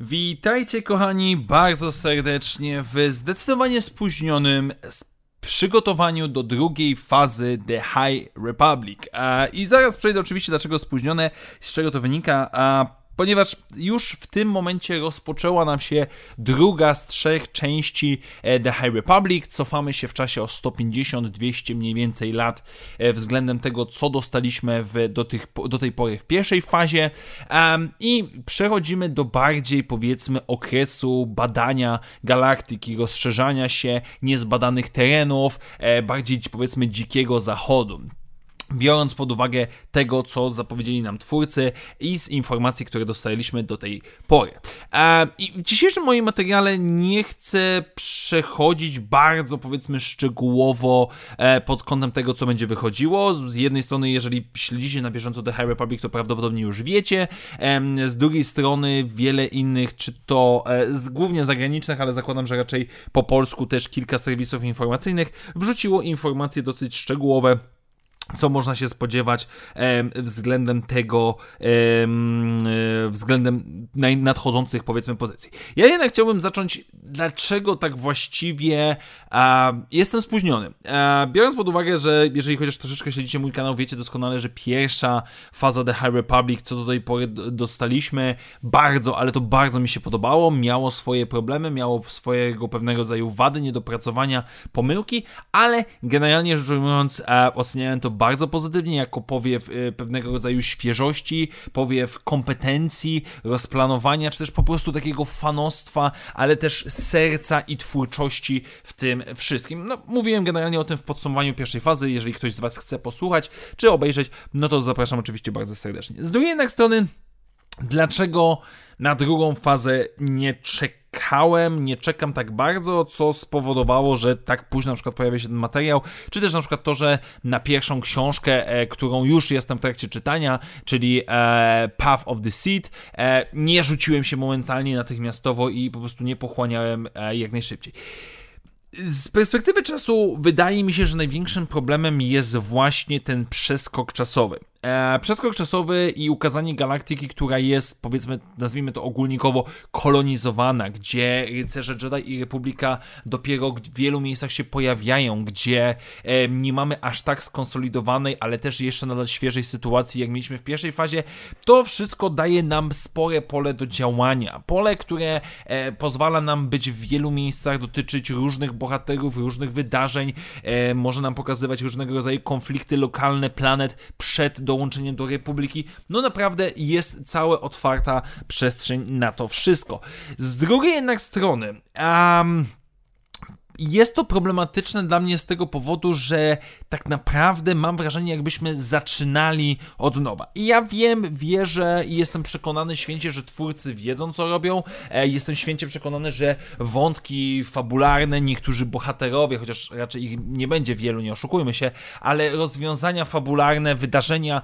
Witajcie kochani bardzo serdecznie w zdecydowanie spóźnionym przygotowaniu do drugiej fazy The High Republic. I zaraz przejdę oczywiście dlaczego spóźnione, z czego to wynika ponieważ już w tym momencie rozpoczęła nam się druga z trzech części e, The High Republic. Cofamy się w czasie o 150-200 mniej więcej lat e, względem tego, co dostaliśmy w, do, tych, do tej pory w pierwszej fazie i przechodzimy do bardziej powiedzmy okresu badania galaktyki, rozszerzania się niezbadanych terenów, e, bardziej powiedzmy dzikiego zachodu biorąc pod uwagę tego, co zapowiedzieli nam twórcy i z informacji, które dostaliśmy do tej pory. E, I w dzisiejszym moim materiale nie chcę przechodzić bardzo, powiedzmy, szczegółowo e, pod kątem tego, co będzie wychodziło. Z jednej strony, jeżeli śledzicie na bieżąco The High Republic, to prawdopodobnie już wiecie. Z drugiej strony, wiele innych, czy to e, głównie zagranicznych, ale zakładam, że raczej po polsku też kilka serwisów informacyjnych wrzuciło informacje dosyć szczegółowe co można się spodziewać względem tego, e, względem nadchodzących, powiedzmy, pozycji. Ja jednak chciałbym zacząć, dlaczego tak właściwie jestem spóźniony. biorąc pod uwagę, że jeżeli chociaż troszeczkę śledzicie mój kanał, wiecie doskonale, że pierwsza faza The High Republic, co do tej pory dostaliśmy, bardzo, ale to bardzo mi się podobało, miało swoje problemy, miało swojego pewnego rodzaju wady, niedopracowania, pomyłki, ale generalnie rzecz ujmując, oceniałem to bardzo pozytywnie, jako powiew y, pewnego rodzaju świeżości, powiew kompetencji, rozplanowania, czy też po prostu takiego fanostwa, ale też serca i twórczości w tym wszystkim. No, mówiłem generalnie o tym w podsumowaniu pierwszej fazy. Jeżeli ktoś z Was chce posłuchać czy obejrzeć, no to zapraszam oczywiście bardzo serdecznie. Z drugiej jednak strony, dlaczego na drugą fazę nie czekałem, nie czekam tak bardzo, co spowodowało, że tak późno na przykład pojawia się ten materiał, czy też na przykład to, że na pierwszą książkę, e, którą już jestem w trakcie czytania, czyli e, Path of the Seed, e, nie rzuciłem się momentalnie natychmiastowo i po prostu nie pochłaniałem e, jak najszybciej. Z perspektywy czasu wydaje mi się, że największym problemem jest właśnie ten przeskok czasowy. E, przeskok czasowy i ukazanie galaktyki, która jest, powiedzmy, nazwijmy to ogólnikowo, kolonizowana, gdzie rycerze Jedi i Republika dopiero w wielu miejscach się pojawiają, gdzie e, nie mamy aż tak skonsolidowanej, ale też jeszcze nadal świeżej sytuacji, jak mieliśmy w pierwszej fazie, to wszystko daje nam spore pole do działania. Pole, które e, pozwala nam być w wielu miejscach, dotyczyć różnych bohaterów, różnych wydarzeń, e, może nam pokazywać różnego rodzaju konflikty lokalne planet przed dołączeniem do Republiki, no naprawdę jest cała otwarta przestrzeń na to wszystko. Z drugiej jednak strony, um, jest to problematyczne dla mnie z tego powodu, że tak naprawdę mam wrażenie, jakbyśmy zaczynali od nowa. I ja wiem, wierzę i jestem przekonany święcie, że twórcy wiedzą, co robią. E, jestem święcie przekonany, że wątki fabularne, niektórzy bohaterowie, chociaż raczej ich nie będzie wielu, nie oszukujmy się, ale rozwiązania fabularne, wydarzenia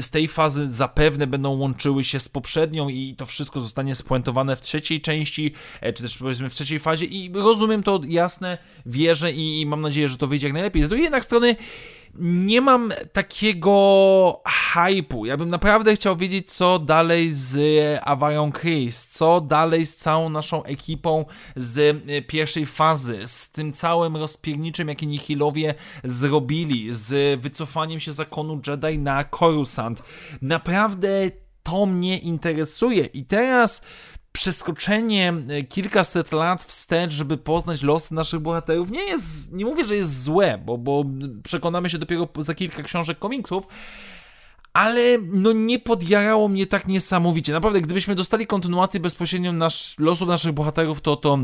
z tej fazy zapewne będą łączyły się z poprzednią i to wszystko zostanie spuentowane w trzeciej części, e, czy też powiedzmy w trzeciej fazie i rozumiem to jasne wierzę i mam nadzieję, że to wyjdzie jak najlepiej. Z drugiej jednak strony nie mam takiego hypu. Ja bym naprawdę chciał wiedzieć, co dalej z Avarion Chris, co dalej z całą naszą ekipą z pierwszej fazy, z tym całym rozpierniczym, jakie Nihilowie zrobili, z wycofaniem się zakonu Jedi na Coruscant. Naprawdę to mnie interesuje. I teraz przeskoczenie e, kilkaset lat wstecz, żeby poznać losy naszych bohaterów, nie jest, nie mówię, że jest złe, bo, bo przekonamy się dopiero za kilka książek komiksów, ale no nie podjarało mnie tak niesamowicie. Naprawdę, gdybyśmy dostali kontynuację bezpośrednio nasz, losów naszych bohaterów, to to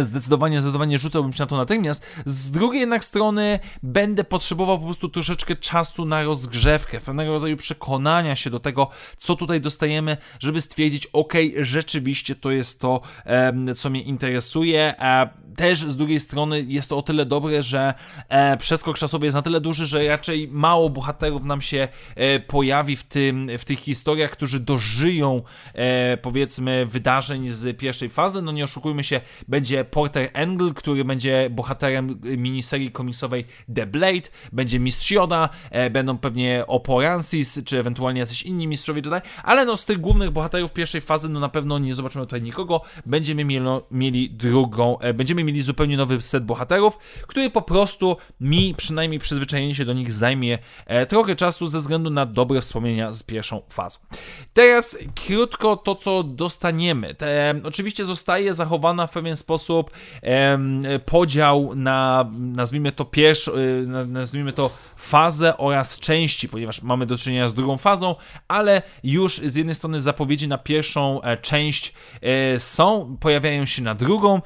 zdecydowanie, zdecydowanie rzucałbym się na to natychmiast. Z drugiej jednak strony będę potrzebował po prostu troszeczkę czasu na rozgrzewkę, pewnego rodzaju przekonania się do tego, co tutaj dostajemy, żeby stwierdzić, ok, rzeczywiście to jest to, co mnie interesuje. E, też z drugiej strony jest to o tyle dobre, że e, przeskok czasowy jest na tyle duży, że raczej mało bohaterów nam się pojawi w, tym, w tych historiach, którzy dożyją powiedzmy wydarzeń z pierwszej fazy. No nie oszukujmy się, będzie będzie Porter Engle, który będzie bohaterem miniserii komiksowej The Blade, będzie Mistrz Yoda, e, będą pewnie Oporansis, czy ewentualnie jacyś inni mistrzowie tutaj, ale no z tych głównych bohaterów pierwszej fazy, no na pewno nie zobaczymy tutaj nikogo, będziemy mieli, mieli drugą, e, będziemy mieli zupełnie nowy set bohaterów, który po prostu mi przynajmniej przyzwyczajenie się do nich zajmie e, trochę czasu ze względu na dobre wspomnienia z pierwszą fazą. Teraz krótko to, co dostaniemy. Te, oczywiście zostaje zachowana w pewien sposób e, podział na, nazwijmy to pierwszą, e, nazwijmy to fazę oraz części, ponieważ mamy do czynienia z drugą fazą, ale już z jednej strony zapowiedzi na pierwszą e, część e, są, pojawiają się na drugą.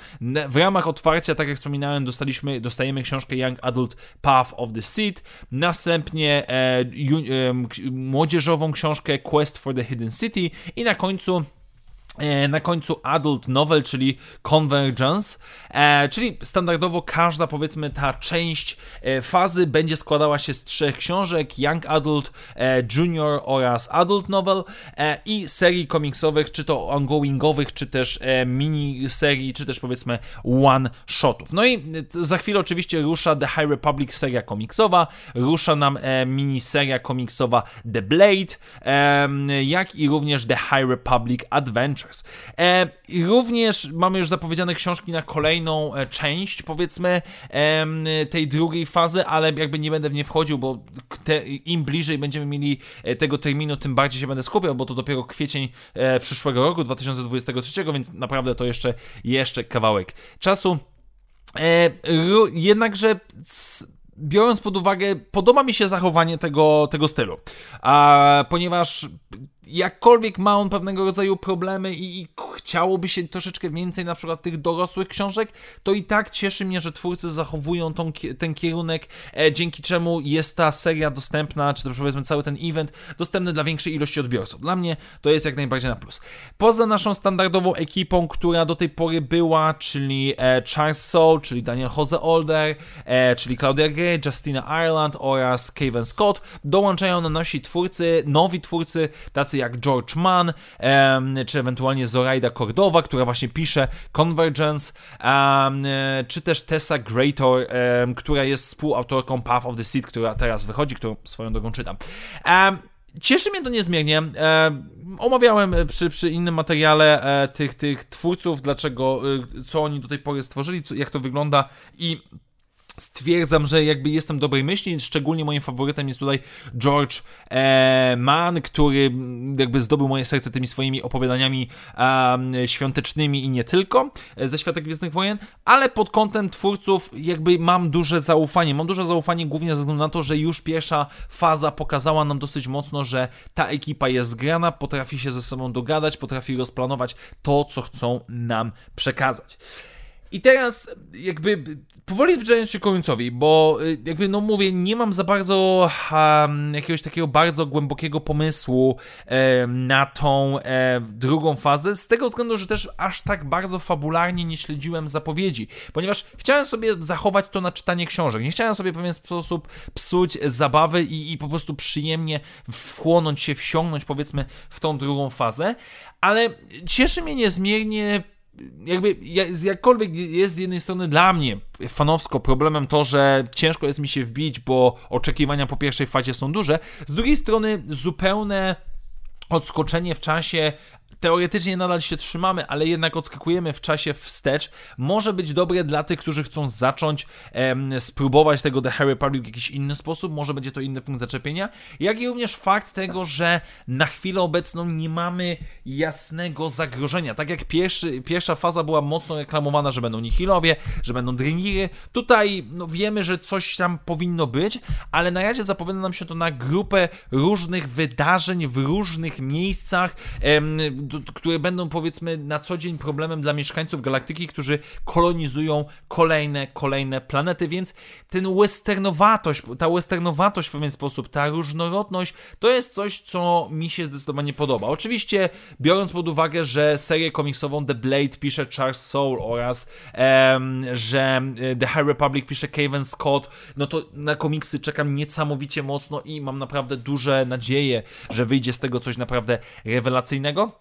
W ramach otwarcia, tak jak wspominałem, dostaliśmy, dostajemy książkę Young Adult Path of the Seed, następnie e, młodzieżową książkę Quest for the Hidden City i na końcu na końcu Adult Novel, czyli Convergence, e, czyli standardowo każda, powiedzmy, ta część e, fazy będzie składała się z trzech książek: Young Adult, Junior oraz Adult Novel i serii komiksowych, czy to ongoingowych, czy też mini serii, czy też powiedzmy one-shotów. No i za chwilę oczywiście rusza The High Republic seria komiksowa, rusza nam mini seria komiksowa The Blade, jak i również The High Republic Adventure. E, również mamy już zapowiedziane książki na kolejną e, część, powiedzmy, tej drugiej fazy, ale jakby nie będę w nie wchodził, bo te, im bliżej będziemy mieli e, tego terminu, tym bardziej się będę skupiał, bo to dopiero kwiecień e, przyszłego roku, 2023, więc naprawdę to jeszcze, jeszcze kawałek czasu. E, jednakże biorąc pod uwagę, podoba mi się zachowanie tego, tego stylu, a, ponieważ jakkolwiek ma on pewnego rodzaju problemy i, i, chciałoby się troszeczkę więcej na przykład tych dorosłych książek, to i tak cieszy mnie, że twórcy zachowują tą, ten kierunek, e, dzięki czemu jest ta seria dostępna, czy też powiedzmy cały ten event dostępny dla większej ilości odbiorców. Dla mnie to jest jak najbardziej na plus. Poza naszą standardową ekipą, która do tej pory była, czyli e, Charles Soule, czyli Daniel Jose Older, e, czyli Claudia Gray, Justina Ireland oraz Kevin Scott, dołączają na nasi twórcy, nowi twórcy, tacy jak George Mann, czy ewentualnie Zoraida Cordowa, która właśnie pisze Convergence, czy też Tessa Greator, która jest współautorką Path of the Seed, która teraz wychodzi, którą swoją drogą czytam. Cieszy mnie to niezmiernie. omawiałem przy, przy innym materiale e, tych, tych twórców, dlaczego, e, co oni do tej pory stworzyli, co, jak to wygląda i stwierdzam, że jakby jestem dobrej myśli, szczególnie moim faworytem jest tutaj George e, Mann, który jakby zdobył moje serce tymi swoimi opowiadaniami e, świątecznymi i nie tylko e, ze Świata Gwiezdnych Wojen, ale pod kątem twórców jakby mam duże zaufanie. Mam duże zaufanie głównie ze względu na to, że już pierwsza faza pokazała nam dosyć mocno, że ta ekipa jest zgrana, potrafi się ze sobą dogadać, potrafi rozplanować to, co chcą nam przekazać. I teraz jakby powoli zbliżając się końcowi, bo y, jakby no mówię, nie mam za bardzo um, jakiegoś takiego bardzo głębokiego pomysłu na tą drugą fazę, z tego względu, że też aż tak bardzo fabularnie nie śledziłem zapowiedzi, ponieważ chciałem sobie zachować to na czytanie książek, nie chciałem sobie w pewien sposób psuć zabawy i, i po prostu przyjemnie wchłonąć się, wsiągnąć powiedzmy w tą drugą fazę, ale cieszy mnie niezmiernie jakby jakkolwiek jest z jednej strony dla mnie fanowsko problemem to, że ciężko jest mi się wbić, bo oczekiwania po pierwszej fazie są duże, z drugiej strony zupełne odskoczenie w czasie teoretycznie nadal się trzymamy, ale jednak odskakujemy w czasie wstecz, może być dobre dla tych, którzy chcą zacząć em, spróbować tego The Harry Republic w jakiś inny sposób, może będzie to inny punkt zaczepienia, jak i również fakt tego, że na chwilę obecną nie mamy jasnego zagrożenia. Tak jak pierwszy, pierwsza faza była mocno reklamowana, że będą Nihilowie, że będą Dreniry, tutaj no, wiemy, że coś tam powinno być, ale na razie zapowiada nam się to na grupę różnych wydarzeń w różnych miejscach, em, które będą powiedzmy na co dzień problemem dla mieszkańców galaktyki, którzy kolonizują kolejne, kolejne planety, więc ten westernowatość, ta westernowatość w pewien sposób, ta różnorodność, to jest coś, co mi się zdecydowanie podoba. Oczywiście biorąc pod uwagę, że serię komiksową The Blade pisze Charles Soule oraz um, że e, The High Republic pisze Kevin Scott, no to na komiksy czekam niesamowicie mocno i mam naprawdę duże nadzieje, że wyjdzie z tego coś naprawdę rewelacyjnego.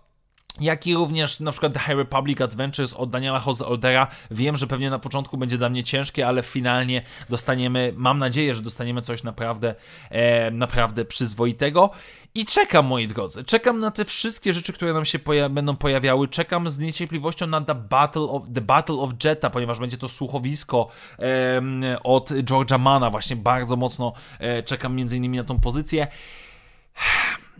Jak i również na przykład The High Republic Adventures od Daniela Jose Oldera. Wiem, że pewnie na początku będzie dla mnie ciężkie, ale finalnie dostaniemy, mam nadzieję, że dostaniemy coś naprawdę, e, naprawdę przyzwoitego. I czekam, moi drodzy, czekam na te wszystkie rzeczy, które nam się poja będą pojawiały. Czekam z niecierpliwością na The Battle of, The Battle of Jetta, ponieważ będzie to słuchowisko e, od George'a Mana. Właśnie bardzo mocno e, czekam między innymi na tą pozycję.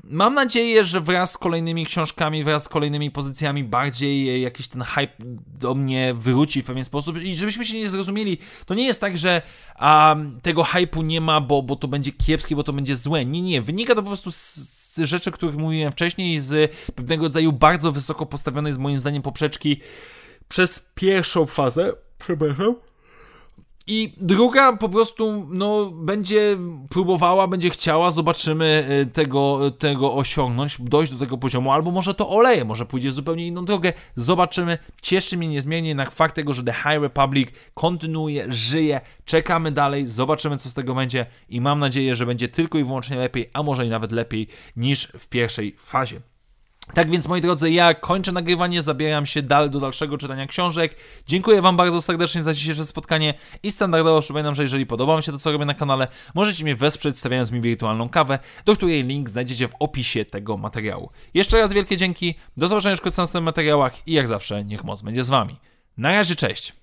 Mam nadzieję, że wraz z kolejnymi książkami, wraz z kolejnymi pozycjami bardziej jakiś ten hype do mnie wróci w pewien sposób i żebyśmy się nie zrozumieli, to nie jest tak, że um, tego hypu nie ma, bo, bo to będzie kiepskie, bo to będzie złe. Nie, nie, wynika to po prostu z, rzeczy, o których mówiłem wcześniej, z pewnego rodzaju bardzo wysoko postawionej, z moim zdaniem, poprzeczki przez pierwszą fazę, przepraszam, i druga po prostu no, będzie próbowała, będzie chciała, zobaczymy y, tego, tego osiągnąć, dojść do tego poziomu, albo może to oleje, może pójdzie zupełnie inną drogę. Zobaczymy. Cieszy mnie niezmiernie jednak fakt tego, że The High Republic kontynuuje, żyje. Czekamy dalej, zobaczymy co z tego będzie i mam nadzieję, że będzie tylko i wyłącznie lepiej, a może i nawet lepiej niż w pierwszej fazie. Tak więc, moi drodzy, ja kończę nagrywanie, zabieram się dal do dalszego czytania książek. Dziękuję Wam bardzo serdecznie za dzisiejsze spotkanie i standardowo przypominam, że jeżeli podoba Wam się to, co robię na kanale, możecie mnie wesprzeć stawiając mi wirtualną kawę, do której link znajdziecie w opisie tego materiału. Jeszcze raz wielkie dzięki, do zobaczenia już w następnych materiałach i jak zawsze, niech moc będzie z Wami. Na razie, cześć!